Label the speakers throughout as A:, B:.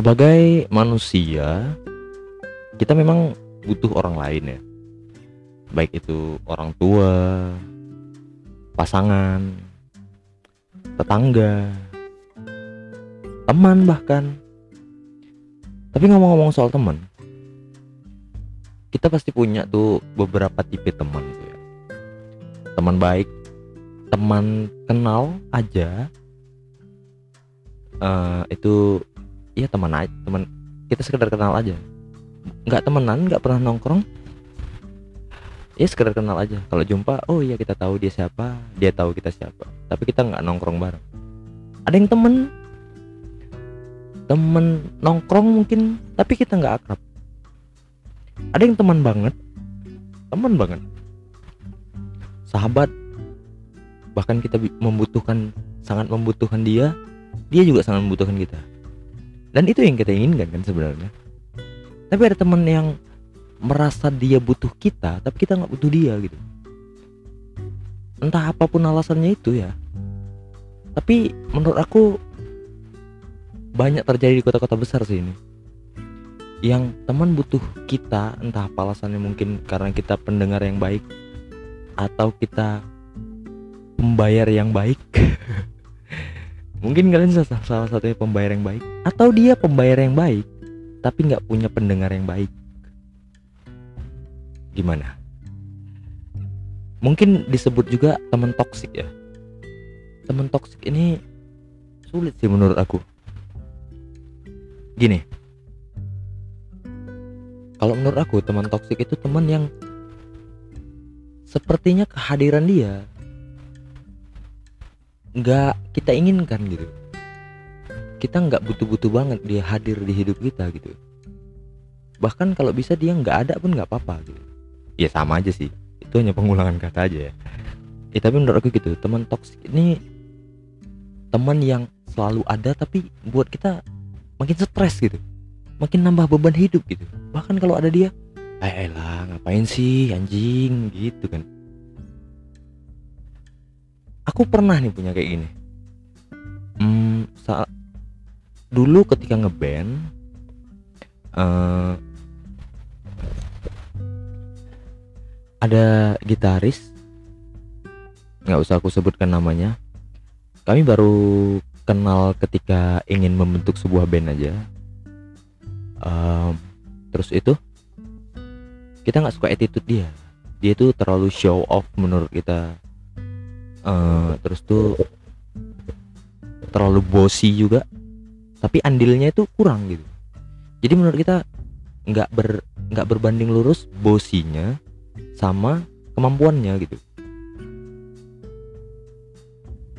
A: sebagai manusia kita memang butuh orang lain ya. Baik itu orang tua pasangan tetangga teman bahkan. Tapi ngomong-ngomong soal teman kita pasti punya tuh beberapa tipe teman tuh ya. Teman baik teman kenal aja eh, itu ya teman aja teman kita sekedar kenal aja. Nggak temenan nggak pernah nongkrong. Ya sekedar kenal aja. Kalau jumpa oh iya kita tahu dia siapa dia tahu kita siapa. Tapi kita nggak nongkrong bareng. Ada yang temen. Temen nongkrong mungkin tapi kita nggak akrab. Ada yang teman banget. Teman banget. Sahabat. Bahkan kita membutuhkan sangat membutuhkan dia dia juga sangat membutuhkan kita dan itu yang kita inginkan kan sebenarnya. Tapi ada teman yang merasa dia butuh kita tapi kita nggak butuh dia gitu. Entah apa pun alasannya itu ya. Tapi menurut aku banyak terjadi di kota-kota besar sih ini. Yang teman butuh kita entah apa alasannya mungkin karena kita pendengar yang baik atau kita pembayar yang baik mungkin kalian salah, satunya pembayar yang baik atau dia pembayar yang baik tapi nggak punya pendengar yang baik. Gimana? Mungkin disebut juga teman toksik ya. Teman toksik ini sulit sih menurut aku. Gini. Kalau menurut aku teman toksik itu teman yang sepertinya kehadiran dia nggak kita inginkan gitu. Kita nggak butuh-butuh banget dia hadir di hidup kita gitu. Bahkan kalau bisa dia nggak ada pun nggak apa-apa gitu. Ya sama aja sih. Itu hanya pengulangan kata aja ya. Ya tapi menurut aku gitu teman toksik ini teman yang selalu ada tapi buat kita makin stres gitu. Makin nambah beban hidup gitu. Bahkan kalau ada dia eh lah ngapain sih anjing? Gitu kan aku pernah nih punya kayak gini. Hmm, saat dulu ketika ngeband eh ada gitaris nggak usah aku sebutkan namanya. Kami baru kenal ketika ingin membentuk sebuah band aja. Em, terus itu kita nggak suka attitude dia. Dia tuh terlalu show off menurut kita Eh, terus tuh terlalu bossy juga. Tapi andilnya itu kurang gitu. Jadi menurut kita nggak ber nggak berbanding lurus bossinya sama kemampuannya gitu.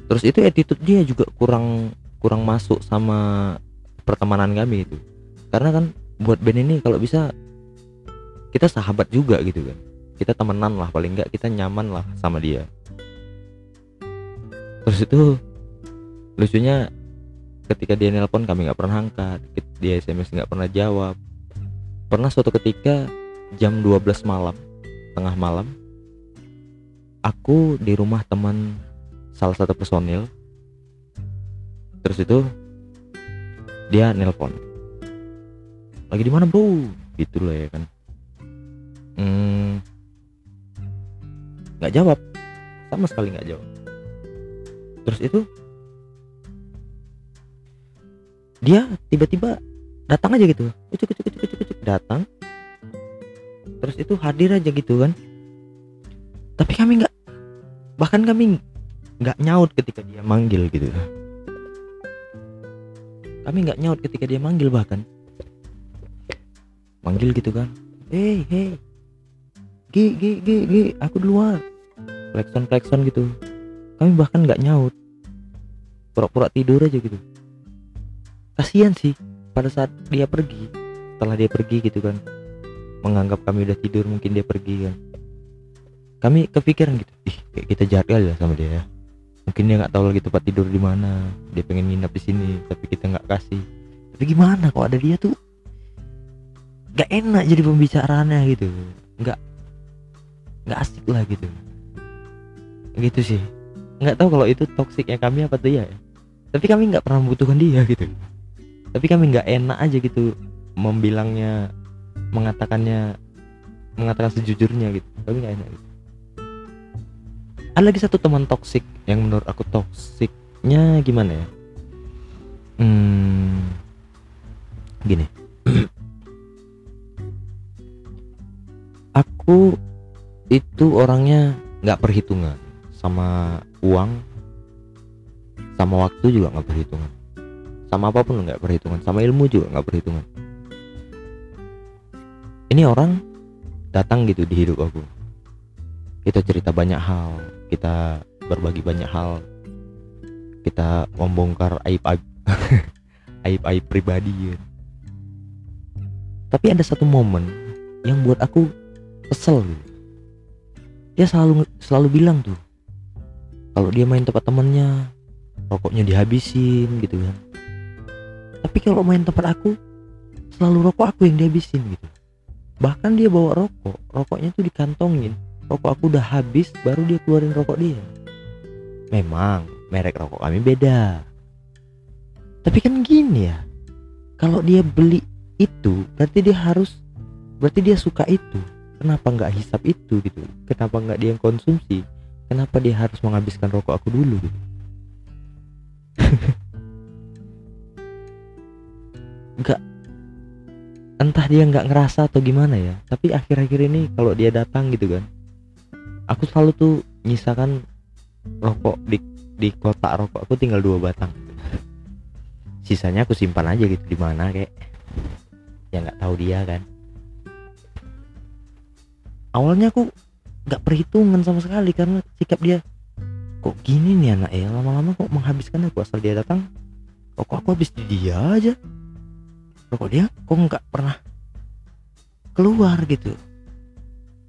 A: Terus itu attitude dia juga kurang kurang masuk sama pertemanan kami itu. Karena kan buat band ini kalau bisa kita sahabat juga gitu kan. Kita temenan lah paling nggak kita nyaman lah sama dia terus itu lucunya ketika dia nelpon kami nggak pernah angkat dia sms nggak pernah jawab. Pernah suatu ketika jam 12 malam tengah malam aku di rumah teman salah satu personil. Terus itu dia nelpon. Lagi di mana bro? Gitu loh ya kan. Hmm, nggak jawab. Sama sekali nggak jawab terus itu dia tiba-tiba datang aja gitu. Ucuk ucuk ucuk ucuk ucuk datang. Terus itu hadir aja gitu kan. Tapi kami nggak bahkan kami nggak nyaut ketika dia manggil gitu. Kami nggak nyaut ketika dia manggil bahkan. Manggil gitu kan. Hei hei gi gi gi gi aku duluan. Klakson klakson gitu kami bahkan nggak nyaut. Pura-pura tidur aja gitu. Kasihan sih pada saat dia pergi setelah dia pergi gitu kan menganggap kami udah tidur mungkin dia pergi kan. Kami kepikiran gitu ih kayak kita jahat kali ya sama dia ya. Mungkin dia nggak tahu lagi tempat tidur di mana dia pengen nginap di sini tapi kita nggak kasih. Tapi gimana kalau ada dia tuh? Nggak enak jadi pembicaraannya gitu. Nggak nggak asik lah gitu. Gitu sih nggak tahu kalau itu toksiknya kami apa tuh ya. Tapi kami nggak pernah membutuhkan dia gitu. Tapi kami nggak enak aja gitu membilangnya mengatakannya mengatakan sejujurnya gitu. Kami nggak enak gitu. ada lagi satu teman toksik yang menurut aku toksiknya gimana ya? Hmm, gini. Aku itu orangnya nggak perhitungan sama uang sama waktu juga nggak perhitungan sama apa pun nggak perhitungan sama ilmu juga nggak perhitungan ini orang datang gitu di hidup aku kita cerita banyak hal kita berbagi banyak hal kita membongkar aib aib aib aib pribadi ya. tapi ada satu momen yang buat aku kesel gitu. dia selalu selalu bilang tuh kalau dia main tempat temannya rokoknya dihabisin gitu kan. Tapi kalau main tempat aku selalu rokok aku yang dihabisin gitu. Bahkan dia bawa rokok rokoknya tuh dikantongin. Rokok aku udah habis baru dia keluarin rokok dia. Memang merek rokok kami beda. Tapi kan gini ya kalau dia beli itu berarti dia harus berarti dia suka itu. Kenapa nggak hisap itu gitu? Kenapa nggak dia yang konsumsi kenapa dia harus menghabiskan rokok aku dulu gitu? Nggak. Entah dia nggak ngerasa atau gimana ya tapi akhir-akhir ini kalau dia datang gitu kan aku selalu tuh nyisakan rokok di di kotak rokok aku tinggal dua batang. Sisanya aku simpan aja gitu di mana kayak ya nggak tahu dia kan. Awalnya aku nggak perhitungan sama sekali karena sikap dia kok gini nih anak ya? Lama-lama kok menghabiskan aku asal dia datang? Rokok aku habis di dia aja? Rokok dia kok nggak pernah keluar gitu?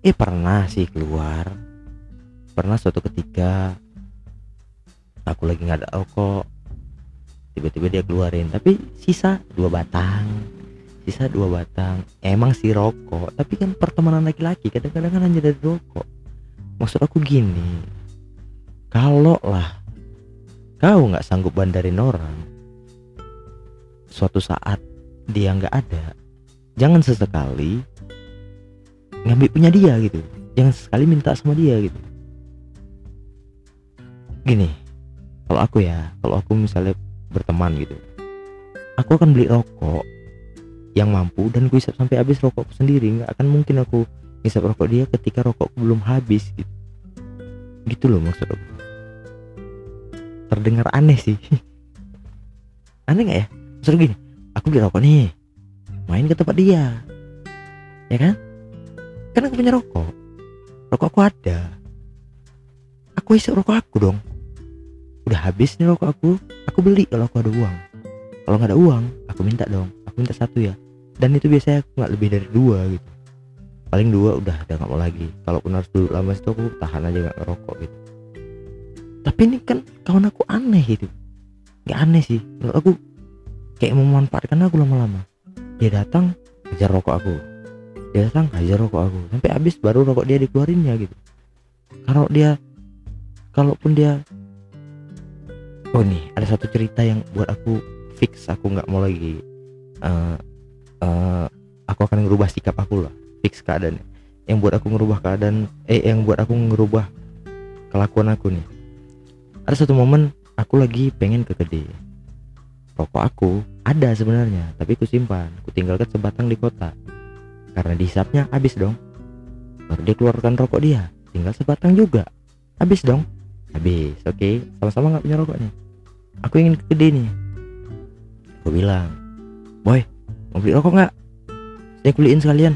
A: Eh pernah sih keluar. Pernah suatu ketika aku lagi nggak ada rokok tiba-tiba dia keluarin. Tapi sisa dua batang sisa dua batang. Emang sih rokok tapi kan pertemanan laki-laki kadang-kadang kan hanya dari rokok. Maksud aku gini kalau lah kau nggak sanggup bandarin orang suatu saat dia nggak ada jangan sesekali ngambil punya dia gitu. Jangan sekali minta sama dia gitu. Gini kalau aku ya kalau aku misalnya berteman gitu aku akan beli rokok yang mampu dan ku hisap sampai habis rokokku sendiri. Nggak akan mungkin aku hisap rokok dia ketika rokokku belum habis gitu. Gitu loh maksud aku. Terdengar aneh sih. Aneh nggak ya? Maksud gini aku beli rokok nih main ke tempat dia. Ya kan? Kan aku punya rokok. Rokok aku ada. Aku isi rokok aku dong. Udah habis nih rokok aku aku beli kalau aku ada uang. Kalau nggak ada uang aku minta dong aku minta satu ya. Dan itu biasanya aku nggak lebih dari dua gitu. Paling dua udah udah nggak mau lagi. Kalaupun harus dulu lama itu aku tahan aja nggak ngerokok gitu. Tapi ini kan kawan aku aneh gitu. Nggak aneh sih. Menurut aku kayak memanfaatkan aku lama-lama. Dia datang hajar rokok aku. Dia datang hajar rokok aku. Sampai habis baru rokok dia dikeluarinnya gitu. Kalau dia kalaupun dia oh nih ada satu cerita yang buat aku fix aku nggak mau lagi uh, aku akan ngerubah sikap aku lah fix keadaannya yang buat aku ngerubah keadaan eh yang buat aku ngerubah kelakuan aku nih. Ada satu momen aku lagi pengen ke gede rokok aku ada sebenarnya tapi ku simpan. Ku tinggalkan sebatang di kota. Karena dihisapnya habis dong. Baru dia keluarkan rokok dia. Tinggal sebatang juga. Habis dong. Habis oke? Okay. sama-sama nggak punya rokoknya. Aku ingin ke gede nih. Aku bilang boy mau beli rokok nggak? Saya beliin sekalian.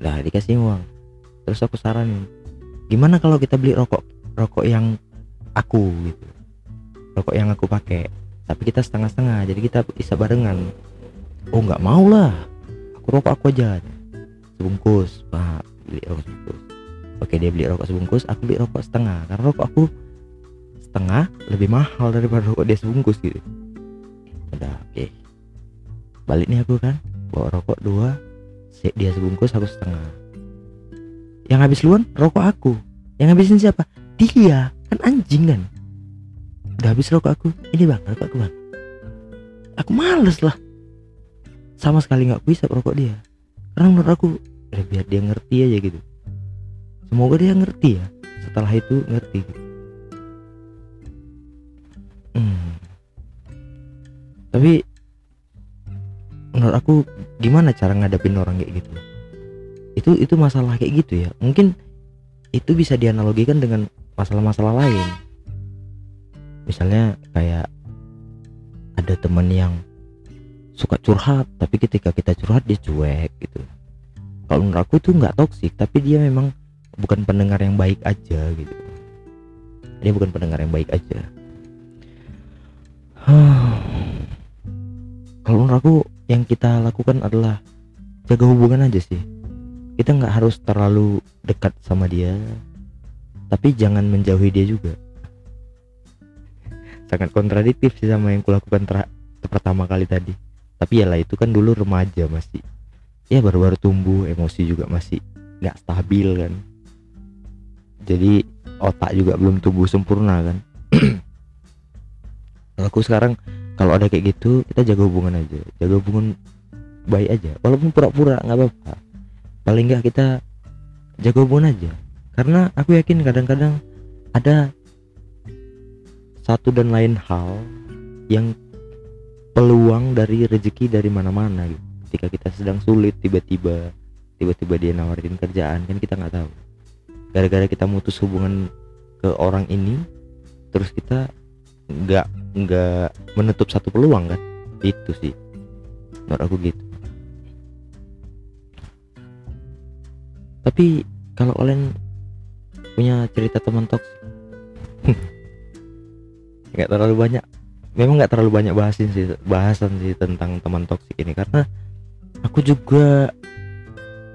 A: Lah dikasih uang. Terus aku saranin gimana kalau kita beli rokok rokok yang aku gitu? Rokok yang aku pakai tapi kita setengah-setengah jadi kita bisa barengan. Oh nggak mau lah. Aku rokok aku aja. Sebungkus pak. Beli rokok sebungkus. Oke dia beli rokok sebungkus aku beli rokok setengah. Karena rokok aku setengah lebih mahal daripada rokok dia sebungkus gitu. Udah oke balik nih aku kan bawa rokok dua dia sebungkus aku setengah. Yang habis luan rokok aku. Yang habisin siapa? Dia. Kan anjing kan? Udah habis rokok aku. Ini bang rokok aku bang. Aku males lah. Sama sekali nggak bisa rokok dia. Karena menurut aku ya biar dia ngerti aja gitu. Semoga dia ngerti ya. Setelah itu ngerti gitu. hmm. tapi menurut aku gimana cara ngadepin orang kayak gitu? Itu itu masalah kayak gitu ya. Mungkin itu bisa dianalogikan dengan masalah-masalah lain. Misalnya kayak ada teman yang suka curhat tapi ketika kita curhat dia cuek gitu. Kalau menurut aku itu nggak toksik tapi dia memang bukan pendengar yang baik aja gitu. Dia bukan pendengar yang baik aja. Kalau menurut aku yang kita lakukan adalah jaga hubungan aja sih. Kita nggak harus terlalu dekat sama dia tapi jangan menjauhi dia juga. Sangat kontradiktif sih sama yang kulakukan ter pertama kali tadi. Tapi ya lah itu kan dulu remaja masih. Ya baru-baru tumbuh emosi juga masih nggak stabil kan. Jadi otak juga belum tumbuh sempurna kan. Aku sekarang kalau ada kayak gitu kita jaga hubungan aja. Jaga hubungan baik aja. Walaupun pura-pura nggak apa-apa. Paling nggak kita jaga hubungan aja. Karena aku yakin kadang-kadang ada satu dan lain hal yang peluang dari rezeki dari mana-mana gitu. ketika kita sedang sulit tiba-tiba tiba-tiba dia nawarin kerjaan kan kita nggak tahu. Gara-gara kita mutus hubungan ke orang ini terus kita nggak nggak menutup satu peluang kan? Itu sih menurut aku gitu. Tapi kalau kalian punya cerita teman toksik nggak terlalu banyak. Memang nggak terlalu banyak bahasin sih bahasan sih tentang teman toksik ini. Karena aku juga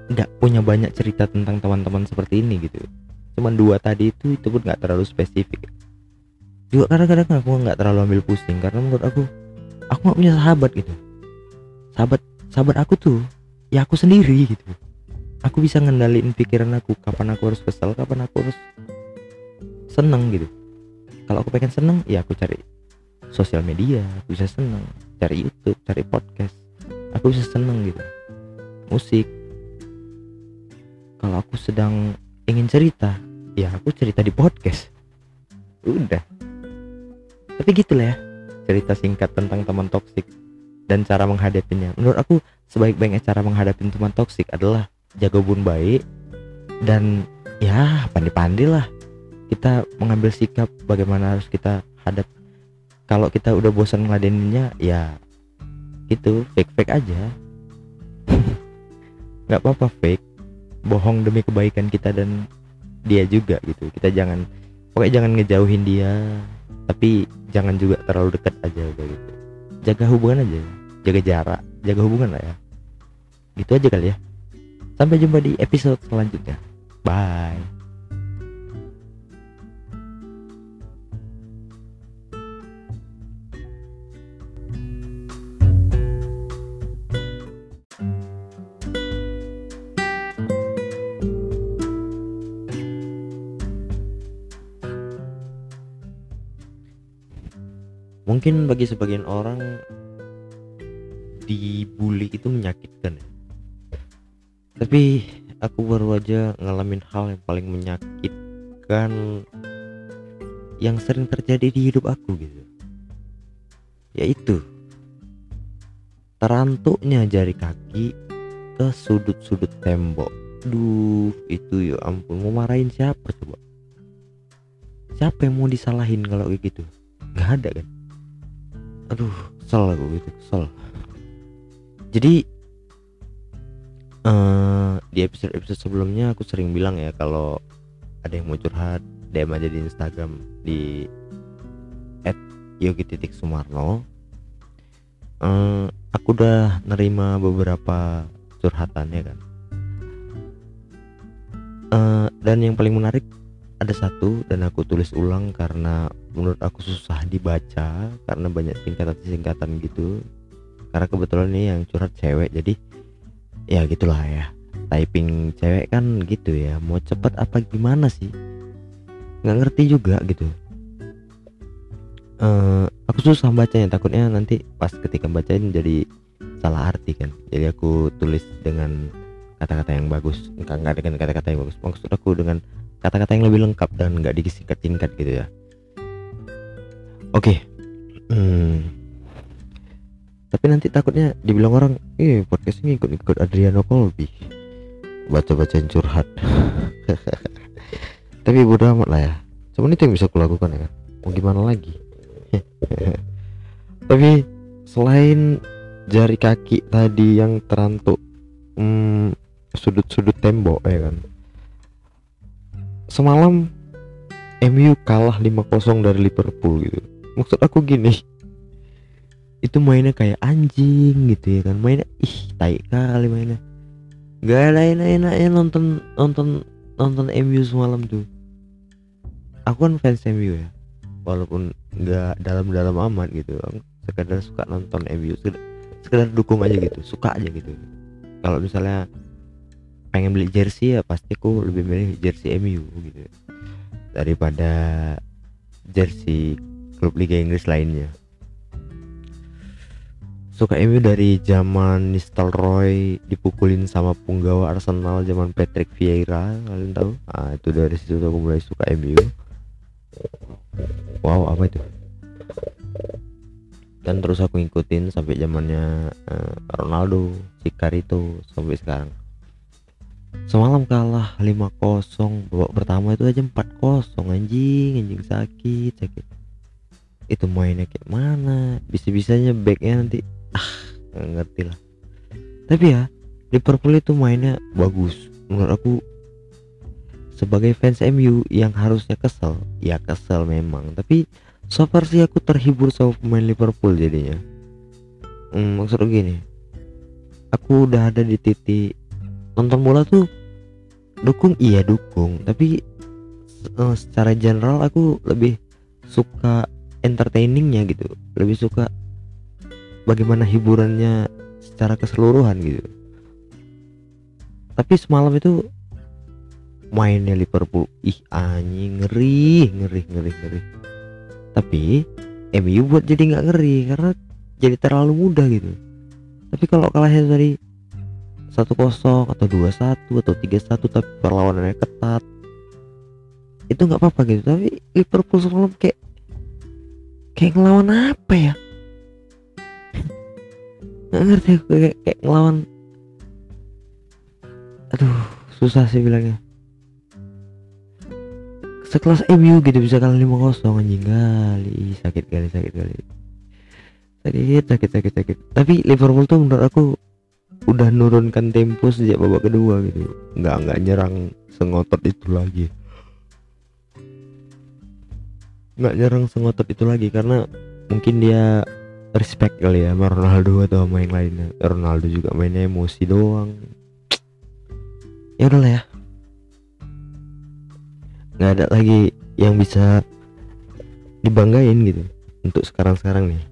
A: nggak punya banyak cerita tentang teman-teman seperti ini gitu. Cuman dua tadi itu itu pun nggak terlalu spesifik juga kadang-kadang aku nggak terlalu ambil pusing karena menurut aku aku nggak punya sahabat gitu. Sahabat sahabat aku tuh ya aku sendiri gitu. Aku bisa ngendaliin pikiran aku kapan aku harus kesel kapan aku harus seneng gitu. Kalau aku pengen seneng ya aku cari sosial media aku bisa seneng. Cari YouTube cari podcast aku bisa seneng gitu. Musik. Kalau aku sedang ingin cerita ya aku cerita di podcast. Udah tapi gitulah ya cerita singkat tentang teman toksik dan cara menghadapinya. Menurut aku sebaik-baiknya cara menghadapi teman toksik adalah jaga hubungan baik dan ya pandai-pandai lah kita mengambil sikap bagaimana harus kita hadap. Kalau kita udah bosan ngeladeninnya ya itu fake fake aja. Nggak apa-apa fake. Bohong demi kebaikan kita dan dia juga gitu. Kita jangan pokoknya jangan ngejauhin dia tapi jangan juga terlalu dekat aja gitu. Jaga hubungan aja jaga jarak jaga hubungan lah ya. Gitu aja kali ya. Sampai jumpa di episode selanjutnya. Bye mungkin bagi sebagian orang dibully itu menyakitkan ya. tapi aku baru aja ngalamin hal yang paling menyakitkan yang sering terjadi di hidup aku gitu. Yaitu terantuknya jari kaki ke sudut-sudut tembok. Duh itu ya ampun mau marahin siapa coba? Siapa yang mau disalahin kalau kayak gitu? Nggak ada kan aduh kesel aku gitu kesel. Jadi uh, di episode episode sebelumnya aku sering bilang ya kalau ada yang mau curhat DM aja di Instagram di yogi titik sumarno. Uh, aku udah nerima beberapa curhatannya kan. Uh, dan yang paling menarik ada satu dan aku tulis ulang karena menurut aku susah dibaca karena banyak singkatan-singkatan gitu. Karena kebetulan ini yang curhat cewek jadi ya gitulah ya. Typing cewek kan gitu ya mau cepet apa gimana sih? Nggak ngerti juga gitu. Uh, aku susah bacanya takutnya nanti pas ketika bacain jadi salah arti kan. Jadi aku tulis dengan kata-kata yang bagus enggak enggak dengan kata-kata yang bagus. Maksud aku dengan kata-kata yang lebih lengkap dan nggak disingkat-singkat gitu ya. Oke. Hmm. tapi nanti takutnya dibilang orang eh podcast ini ikut-ikut Adriano Colby. Baca-bacain curhat. Tapi bodo amat lah ya. Cuman itu yang bisa kulakukan ya kan. Mau gimana lagi? Tapi selain jari kaki tadi yang terantuk hmm, sudut-sudut tembok ya kan semalam MU kalah 5-0 dari Liverpool gitu. Maksud aku gini itu mainnya kayak anjing gitu ya kan. Mainnya ih tai kali mainnya. Gak ada enak-enaknya nonton nonton nonton MU semalam tuh. Aku kan fans MU ya. Walaupun nggak dalam-dalam amat gitu. Sekedar suka nonton MU sekedar, sekedar dukung aja gitu. Suka aja gitu. Kalau misalnya pengen beli jersey ya pasti aku lebih milih jersey MU gitu. Daripada jersey klub Liga Inggris lainnya. Suka MU dari zaman Nistelrooy dipukulin sama punggawa Arsenal zaman Patrick Vieira kalian tahu? Ah itu dari situ aku mulai suka MU wow apa itu? Dan terus aku ngikutin sampai zamannya uh, Ronaldo, Cicarito sampai sekarang. Semalam kalah 5-0, babak pertama itu aja 4-0 anjing, anjing sakit, sakit. Itu mainnya kayak mana? Bisa-bisanya backnya nanti ah ngerti lah. Tapi ya Liverpool itu mainnya bagus. Menurut aku sebagai fans MU yang harusnya kesel, ya kesel memang, tapi so far sih aku terhibur sama pemain Liverpool jadinya hmm, maksud gini aku udah ada di titik nonton bola tuh dukung iya dukung. Tapi uh, secara general aku lebih suka entertainingnya gitu. Lebih suka bagaimana hiburannya secara keseluruhan gitu. Tapi semalam itu mainnya Liverpool. Ih anjing ngeri ngeri ngeri ngeri. Tapi MU buat jadi nggak ngeri karena jadi terlalu mudah gitu. Tapi kalau kalahnya dari satu kosong atau dua satu atau tiga satu tapi perlawanannya ketat. Itu nggak apa-apa gitu tapi Liverpool semalam kayak kayak ngelawan apa ya? Nggak ngerti aku kayak, kayak ngelawan. Aduh susah sih bilangnya. Sekelas MU gitu bisa kalah 5-0 anjing. Kali sakit kali sakit kali sakit sakit sakit sakit. Tapi Liverpool tuh menurut aku udah nurunkan tempo sejak babak kedua gitu. Nggak nggak nyerang sengotot itu lagi. Nggak nyerang sengotot itu lagi karena mungkin dia respect kali ya sama Ronaldo atau sama yang lainnya. Ronaldo juga mainnya emosi doang. Ya udahlah ya. Nggak ada lagi yang bisa dibanggain gitu untuk sekarang-sekarang nih.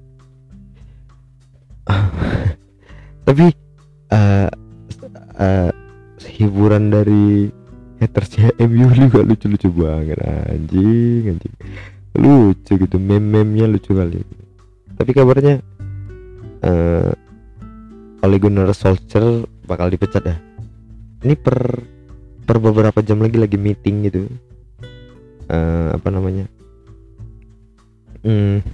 A: Tapi uh, uh, hiburan dari hatersnya MU juga lucu-lucu banget anjing anjing. Lucu gitu meme-memnya lucu kali. Tapi kabarnya uh, Ole Gunnar Solskjaer bakal dipecat ya. Ini per per beberapa jam lagi lagi meeting gitu. Uh, apa namanya? Hmm,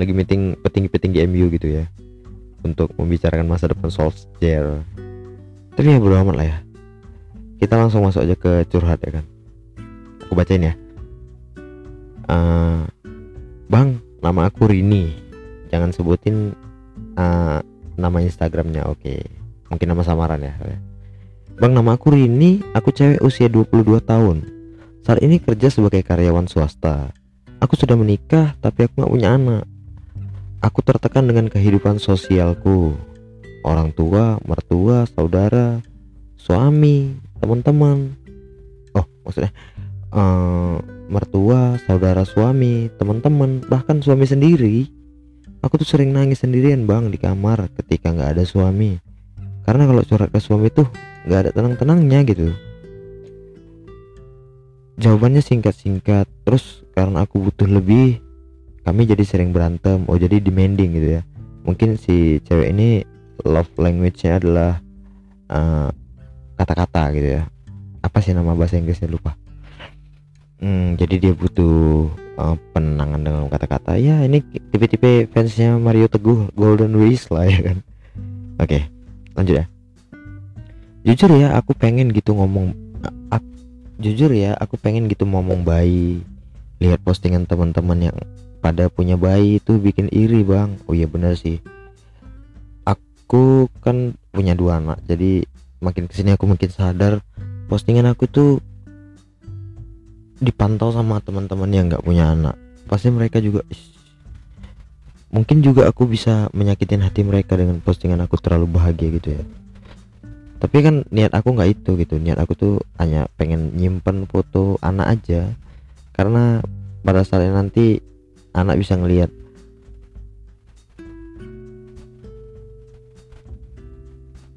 A: lagi meeting petinggi-petinggi MU gitu ya untuk membicarakan masa depan Solskjaer. Tapi ya bodo amat lah ya. Kita langsung masuk aja ke curhat ya kan. Aku bacain ya. Uh, bang nama aku Rini. Jangan sebutin uh, nama Instagramnya. Oke okay. mungkin nama samaran ya. Bang nama aku Rini. Aku cewek usia 22 tahun. Saat ini kerja sebagai karyawan swasta. Aku sudah menikah, tapi aku gak punya anak. Aku tertekan dengan kehidupan sosialku. Orang tua, mertua, saudara, suami, teman-teman. Oh, maksudnya uh, mertua, saudara suami, teman-teman, bahkan suami sendiri. Aku tuh sering nangis sendirian bang di kamar ketika nggak ada suami. Karena kalau curhat ke suami tuh nggak ada tenang-tenangnya gitu jawabannya singkat-singkat terus karena aku butuh lebih kami jadi sering berantem oh jadi demanding gitu ya mungkin si cewek ini love language-nya adalah eh, kata-kata gitu ya apa sih nama bahasa Inggrisnya lupa Hmm, jadi dia butuh uh, penenangan dengan kata-kata. Ya, ini tipe-tipe fansnya Mario Teguh, Golden Wish lah ya kan. Oke, lanjut ya. Jujur ya, aku pengen gitu ngomong. a- a- jujur ya, aku pengen gitu ngomong bayi. Lihat postingan teman-teman yang pada punya bayi itu bikin iri bang. Oh iya bener sih. Aku kan punya dua anak, jadi makin ke sini aku makin sadar postingan aku tuh dipantau sama teman-teman yang nggak punya anak. Pasti mereka juga mungkin juga aku bisa menyakitin hati mereka dengan postingan aku terlalu bahagia gitu ya. Tapi kan niat aku nggak itu gitu. Niat aku tuh hanya pengen nyimpen foto anak aja. Karena pada saatnya nanti anak bisa ngelihat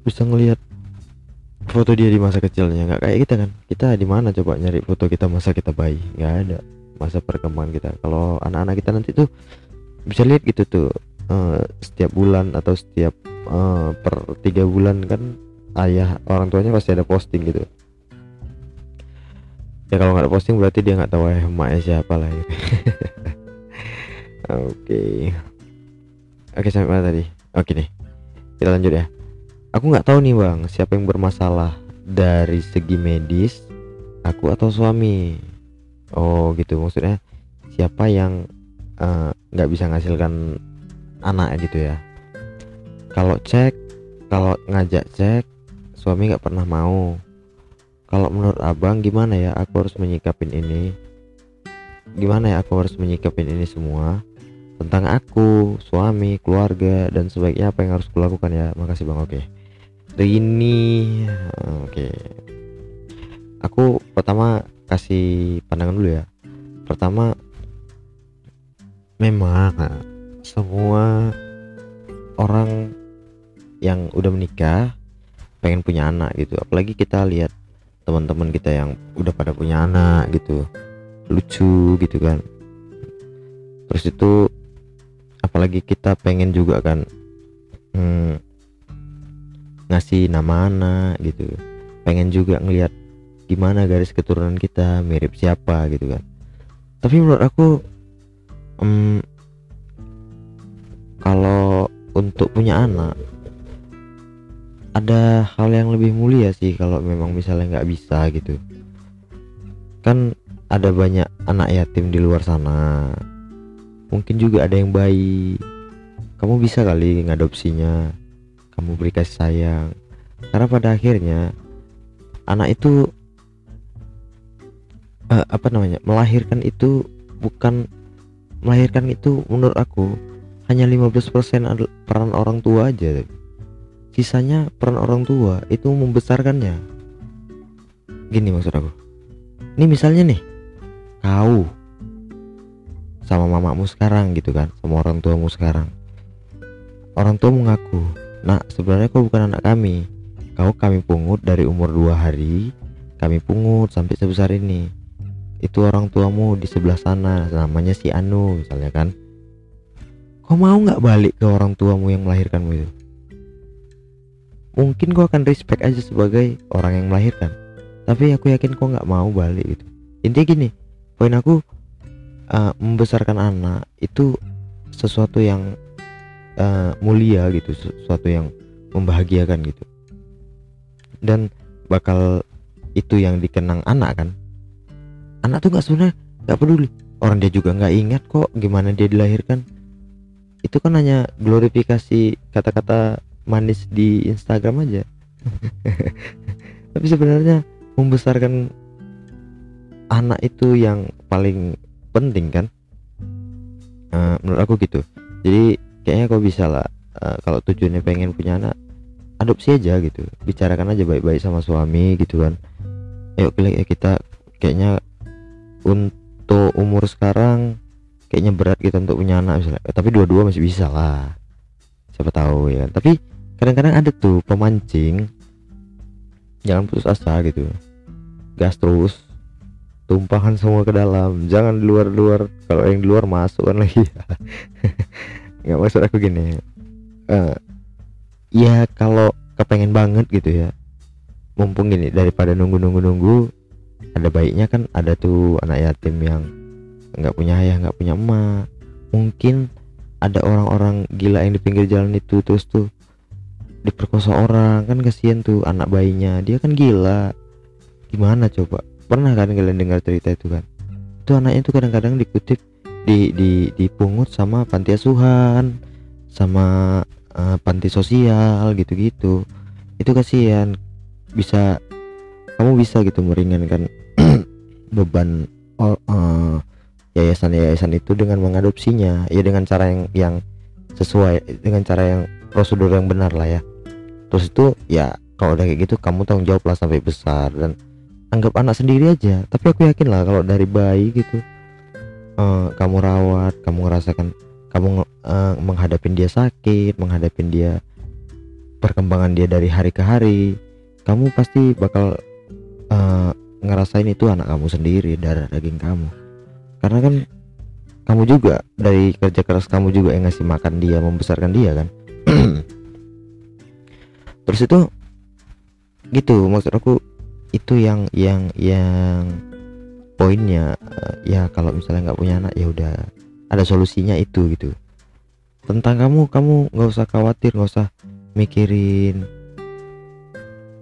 A: bisa ngelihat foto dia di masa kecilnya. Nggak kayak kita kan. Kita di mana coba nyari foto kita masa kita bayi? Nggak ada masa perkembangan kita. Kalau anak-anak kita nanti tuh bisa lihat gitu tuh eh, setiap bulan atau setiap eh, per tiga bulan kan ayah orang tuanya pasti ada posting gitu. Ya kalau nggak ada posting berarti dia nggak tahu ayah emaknya siapa lah gitu. oke oke sampai mana tadi oke nih kita lanjut ya Aku nggak tahu nih bang, siapa yang bermasalah dari segi medis, aku atau suami. Oh gitu, maksudnya siapa yang eh, nggak bisa menghasilkan anak gitu ya? Kalau cek, kalau ngajak cek, suami nggak pernah mau. Kalau menurut abang gimana ya? Aku harus menyikapin ini. Gimana ya? Aku harus menyikapin ini semua tentang aku, suami, keluarga, dan sebaiknya apa yang harus kulakukan ya? Makasih bang. Oke. Rini oke aku pertama kasih pandangan dulu ya pertama memang semua orang yang udah menikah pengen punya anak gitu apalagi kita lihat teman-teman kita yang udah pada punya anak gitu lucu gitu kan terus itu apalagi kita pengen juga kan hmm, ngasih nama anak gitu. Pengen juga ngelihat gimana garis keturunan kita mirip siapa gitu kan. Tapi menurut aku em, kalau untuk punya anak ada hal yang lebih mulia sih kalau memang misalnya nggak bisa gitu. Kan ada banyak anak yatim di luar sana mungkin juga ada yang bayi. Kamu bisa kali ngadopsinya. Kamu beri kasih sayang. Karena pada akhirnya anak itu eh, apa namanya melahirkan itu bukan melahirkan itu menurut aku hanya 15% adel- peran orang tua aja. Sisanya peran orang tua itu membesarkannya. Gini maksud aku. Ini misalnya nih kau sama mamamu sekarang gitu kan sama orang tuamu sekarang orang tua mengaku Nak, sebenarnya kau bukan anak kami. Kau kami pungut dari umur dua hari, kami pungut sampai sebesar ini. Itu orang tuamu di sebelah sana, namanya si Anu misalnya kan. Kau mau nggak balik ke orang tuamu yang melahirkanmu itu? Mungkin kau akan respect aja sebagai orang yang melahirkan. Tapi aku yakin kau nggak mau balik gitu. Intinya gini, poin aku uh, membesarkan anak itu sesuatu yang uh, mulia gitu sesuatu yang membahagiakan gitu. Dan bakal itu yang dikenang anak kan. Anak tuh nggak sebenarnya nggak peduli. Orang dia juga nggak ingat kok gimana dia dilahirkan. Itu kan hanya glorifikasi kata-kata manis di Instagram aja. Tapi sebenarnya membesarkan anak itu yang paling penting kan? Uh, menurut aku gitu. Jadi kayaknya kau bisa lah uh, kalau tujuannya pengen punya anak adopsi aja gitu. Bicarakan aja baik-baik sama suami gitu kan. Ayo ya kita. Kayaknya untuk umur sekarang kayaknya berat kita untuk punya anak misalnya. Eh, tapi dua-dua masih bisa lah. Siapa tahu ya kan. tapi kadang-kadang ada tuh pemancing jangan putus asa gitu. Gas terus tumpahkan semua ke dalam. Jangan di luar luar kalau yang di luar masuk kan lagi. Nggak maksud aku gini uh, ya kalau kepengen banget gitu ya mumpung gini daripada nunggu nunggu nunggu ada baiknya kan ada tuh anak yatim yang nggak punya ayah nggak punya emak. Mungkin ada orang-orang gila yang di pinggir jalan itu terus tuh diperkosa orang. Kan kasihan tuh anak bayinya. Dia kan gila. Gimana coba pernah kan kalian dengar cerita itu kan? Itu anaknya itu kadang-kadang dikutip di di dipungut sama panti asuhan sama uh, panti sosial gitu-gitu. Itu kasihan. Bisa kamu bisa gitu meringankan beban uh, yayasan-yayasan itu dengan mengadopsinya. Ya dengan cara yang yang sesuai dengan cara yang prosedur yang benar lah ya. Terus itu ya kalau udah kayak gitu kamu tanggung jawab lah sampai besar. Dan anggap anak sendiri aja. Tapi aku yakin lah kalau dari bayi gitu uh, kamu rawat kamu ngerasakan kamu uh, menghadapin dia sakit menghadapin dia perkembangan dia dari hari ke hari kamu pasti bakal uh, ngerasain itu anak kamu sendiri darah daging kamu. Karena kan kamu juga dari kerja keras kamu juga yang ngasih makan dia membesarkan dia kan. Terus itu gitu maksud aku itu yang yang yang poinnya uh, ya kalau misalnya nggak punya anak ya udah ada solusinya itu gitu. Tentang kamu kamu nggak usah khawatir nggak usah mikirin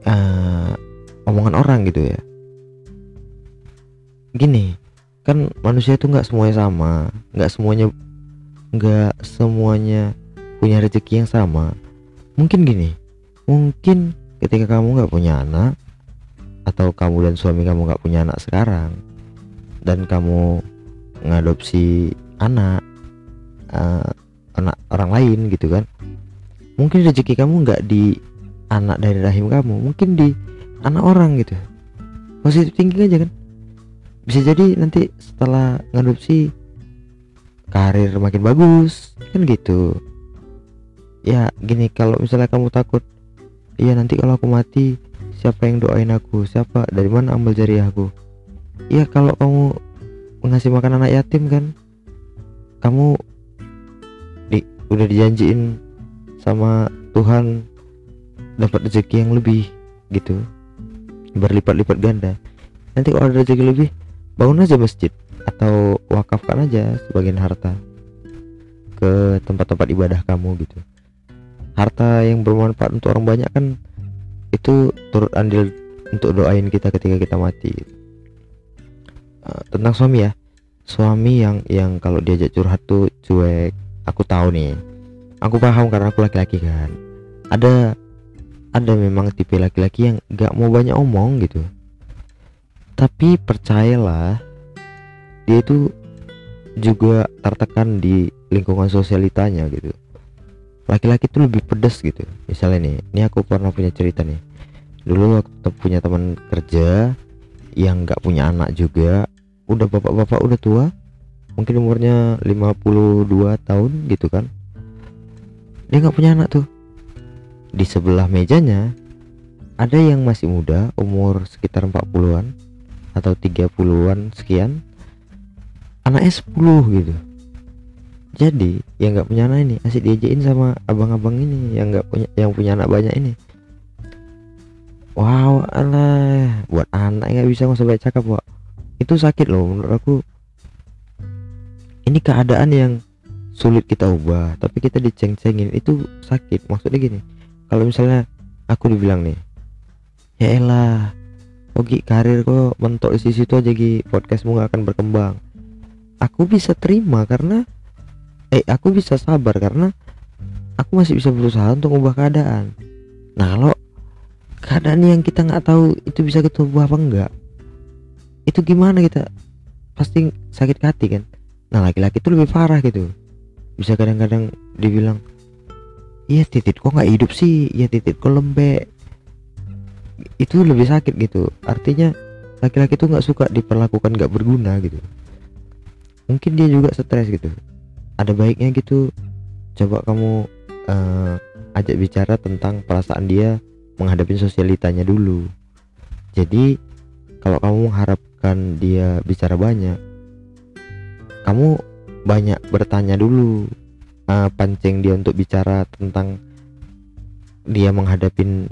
A: uh, omongan orang gitu ya. Gini kan manusia itu nggak semuanya sama nggak semuanya nggak semuanya punya rezeki yang sama. Mungkin gini mungkin ketika kamu nggak punya anak atau kamu dan suami kamu nggak punya anak sekarang? Dan kamu ngadopsi anak uh, anak orang lain gitu kan? Mungkin rezeki kamu nggak di anak dari rahim kamu mungkin di anak orang gitu. Positif tinggi aja kan? Bisa jadi nanti setelah ngadopsi karir makin bagus kan gitu. Ya gini kalau misalnya kamu takut iya nanti kalau aku mati siapa yang doain aku? Siapa? Dari mana ambil jari aku? Ya kalau kamu ngasih makan anak yatim kan? Kamu di, udah dijanjiin sama Tuhan dapat rezeki yang lebih gitu. Berlipat-lipat ganda. Nanti kalau ada rezeki lebih bangun aja masjid atau wakafkan aja sebagian harta ke tempat-tempat ibadah kamu gitu. Harta yang bermanfaat untuk orang banyak kan itu turut andil untuk doain kita ketika kita mati. Uh, tentang suami ya. Suami yang yang kalau diajak curhat tuh cuek. Aku tahu nih. Aku paham karena aku laki-laki kan. Ada ada memang tipe laki-laki yang gak mau banyak omong gitu. Tapi percayalah dia itu juga tertekan di lingkungan sosialitanya gitu laki-laki itu lebih pedes gitu. Misalnya nih ini aku pernah punya cerita nih. Dulu waktu punya teman kerja yang nggak punya anak juga udah bapak-bapak udah tua mungkin umurnya 52 tahun gitu kan. Dia nggak punya anak tuh. Di sebelah mejanya ada yang masih muda umur sekitar 40-an atau 30-an sekian anaknya 10 gitu jadi yang nggak punya anak ini asik diajain sama abang-abang ini yang nggak punya yang punya anak banyak ini. Wow alah. Buat anak nggak bisa nggak usah cakap pak itu sakit loh menurut aku. Ini keadaan yang sulit kita ubah tapi kita diceng-cengin. Itu sakit. Maksudnya gini kalau misalnya aku dibilang nih ya elah Ogi karir kok mentok di situ aja Gi. Podcastmu gak akan berkembang. Aku bisa terima karena eh aku bisa sabar karena aku masih bisa berusaha untuk mengubah keadaan. Nah kalau keadaan yang kita nggak tahu itu bisa kita ubah apa enggak? Itu gimana kita? Pasti sakit hati kan? Nah laki-laki itu lebih parah gitu. Bisa kadang-kadang dibilang iya titit kok nggak hidup sih? Iya titit kok lembek. Itu lebih sakit gitu. Artinya laki-laki itu nggak suka diperlakukan nggak berguna gitu. Mungkin dia juga stres gitu ada baiknya gitu. Coba kamu uh, ajak bicara tentang perasaan dia menghadapi sosialitanya dulu. Jadi kalau kamu mengharap menyebabkan dia bicara banyak kamu banyak bertanya dulu uh, pancing dia untuk bicara tentang dia menghadapin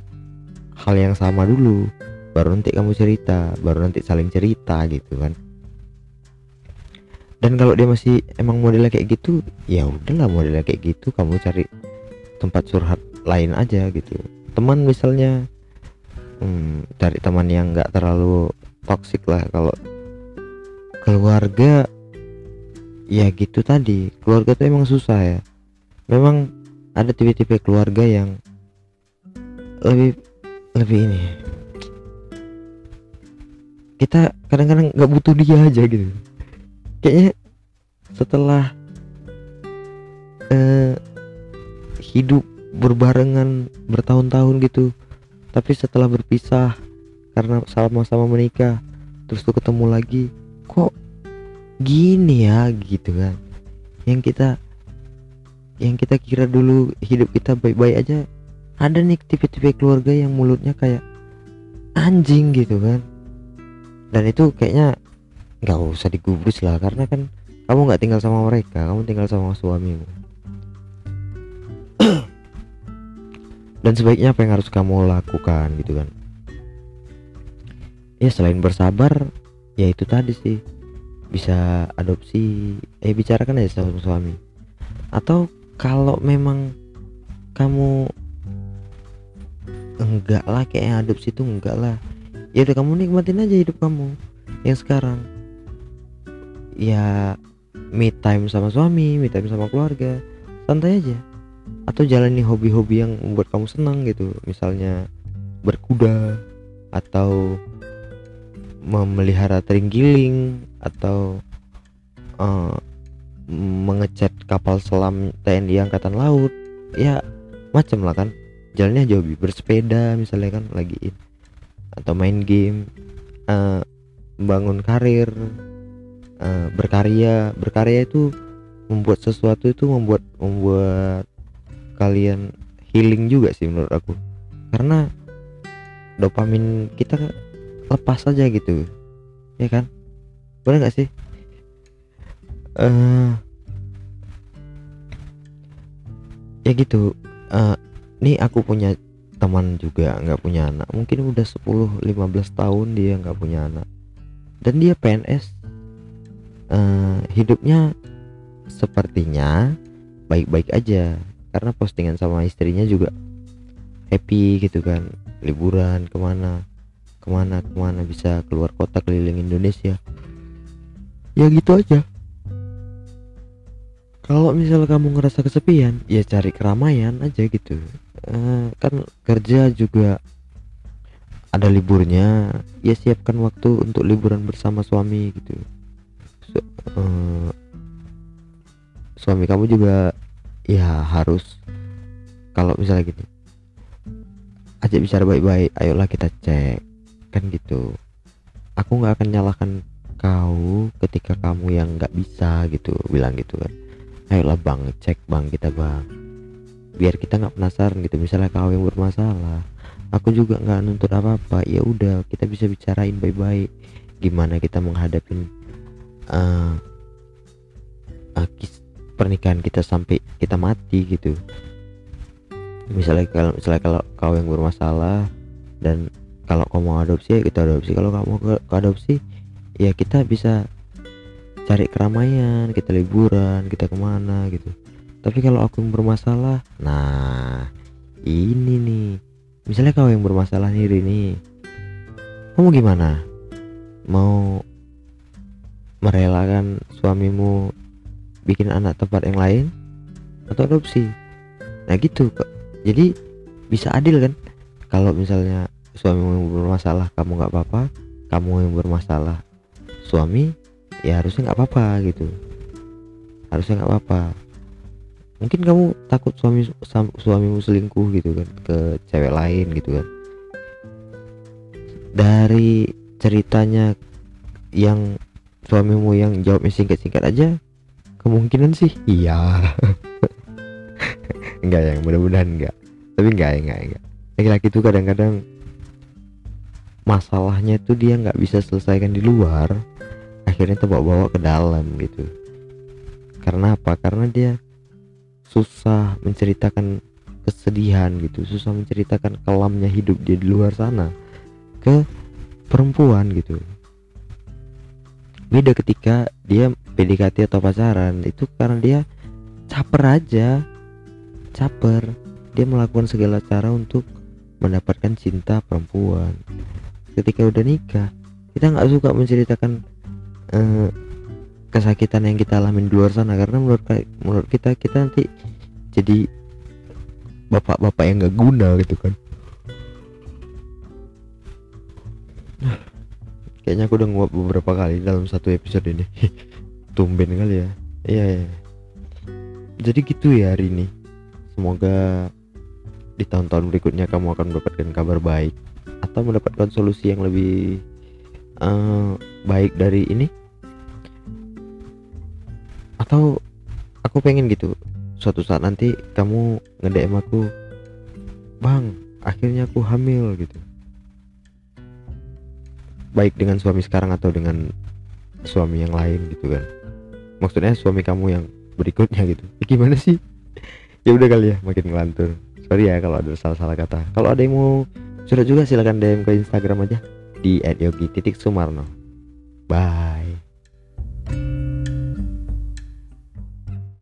A: hal yang sama dulu. Baru nanti kamu cerita baru nanti saling cerita gitu kan dan kalau dia masih emang modelnya kayak gitu ya udahlah modelnya kayak gitu. Kamu cari tempat curhat lain aja gitu. Teman misalnya hmm, cari teman yang nggak terlalu toksik lah. Kalau keluarga ya gitu tadi. Keluarga tuh emang susah ya. Memang ada tipe-tipe keluarga yang lebih lebih ini. Kita kadang-kadang nggak butuh dia aja gitu kayaknya setelah uh, hidup berbarengan bertahun-tahun gitu tapi setelah berpisah karena sama-sama menikah terus tuh ketemu lagi kok gini ya gitu kan. Yang kita yang kita kira dulu hidup kita baik-baik aja ada nih tipe-tipe keluarga yang mulutnya kayak anjing gitu kan. Dan itu kayaknya nggak usah digubris lah karena kan kamu nggak tinggal sama mereka kamu tinggal sama suamimu. Dan sebaiknya apa yang harus kamu lakukan gitu kan? Ya selain bersabar ya itu tadi sih. Bisa adopsi eh bicarakan aja sama suami. Atau kalau memang kamu enggak lah kayak adopsi itu enggak lah. Ya udah kamu nikmatin aja hidup kamu yang sekarang ya me time sama suami me time sama keluarga santai aja. Atau jalani hobi-hobi yang membuat kamu senang gitu misalnya berkuda atau memelihara terenggiling atau uh, mengecat kapal selam TNI Angkatan Laut. Ya macam lah kan. Jalannya jauh bersepeda misalnya kan lagi atau main game uh, bangun karir uh, berkarya. Berkarya itu membuat sesuatu itu membuat membuat kalian healing juga sih menurut aku. Karena dopamin kita lepas aja gitu. Ya kan? Boleh nggak sih? Uh, ya gitu. Uh, nih aku punya teman juga nggak punya anak. Mungkin udah 10-15 tahun dia nggak punya anak. Dan dia PNS eh, hidupnya sepertinya baik-baik aja. Karena postingan sama istrinya juga happy gitu kan. Liburan ke mana ke mana ke mana bisa keluar kota keliling Indonesia. Ya gitu aja. Kalau misal kamu ngerasa kesepian ya cari keramaian aja gitu. Uh, kan kerja juga ada liburnya ya siapkan waktu untuk liburan bersama suami gitu so, uh, suami kamu juga ya harus kalau misalnya gitu aja bicara baik-baik ayolah kita cek kan gitu. Aku nggak akan nyalahkan kau ketika kamu yang nggak bisa gitu bilang gitu kan. Ayolah bang cek bang kita bang. Biar kita nggak penasaran gitu misalnya kau yang bermasalah aku juga nggak nuntut apa apa ya udah kita bisa bicarain baik-baik. Gimana kita menghadapi uh, uh, pernikahan kita sampai kita mati gitu. Misalnya kalau misalnya kalau kau yang bermasalah dan kalau kau mau adopsi ya kita adopsi. Kalau kamu ke, adopsi ya kita bisa cari keramaian kita liburan kita ke mana gitu. Tapi kalau aku yang bermasalah nah ini nih. Misalnya kau yang bermasalah nih ini kamu gimana? Mau merelakan suamimu bikin anak tempat yang lain atau adopsi. Nah gitu kok jadi bisa adil kan? Kalau misalnya suamimu yang bermasalah kamu nggak apa-apa kamu yang bermasalah suami ya harusnya nggak apa-apa gitu. Harusnya nggak apa-apa. Mungkin kamu takut suami suamimu selingkuh gitu kan? Ke cewek lain gitu kan? Dari ceritanya yang suamimu yang jawabnya singkat-singkat aja? Kemungkinan sih iya. Enggak ya mudah-mudahan enggak. Tapi enggak enggak enggak. Laki-laki itu kadang-kadang masalahnya itu dia nggak bisa selesaikan di luar akhirnya terbawa-bawa ke dalam gitu. Karena apa? Karena dia susah menceritakan kesedihan gitu susah menceritakan kelamnya hidup dia di luar sana ke perempuan gitu beda ketika dia PDKT atau pacaran itu karena dia caper aja. Caper. Dia melakukan segala cara untuk mendapatkan cinta perempuan. Ketika udah nikah kita nggak suka menceritakan uh, kesakitan yang kita alamin di luar sana. Karena menurut menurut kita kita nanti jadi bapak-bapak yang gak guna gitu kan kayaknya aku udah nguap beberapa kali dalam satu episode ini. Tumben kali ya. Iya, iya. Jadi gitu ya hari ini. Semoga di tahun-tahun berikutnya kamu akan mendapatkan kabar baik atau mendapatkan solusi yang lebih uh, baik dari ini. Atau aku pengen gitu suatu saat nanti kamu nge-DM aku bang akhirnya aku hamil gitu baik dengan suami sekarang atau dengan suami yang lain gitu kan. Maksudnya suami kamu yang berikutnya gitu. Ya, gimana sih? Ya udah kali ya makin ngelantur. Sorry ya kalau ada salah-salah kata. Kalau ada yang mau sudah juga silahkan DM ke Instagram aja di @yogi titik sumarno. Bye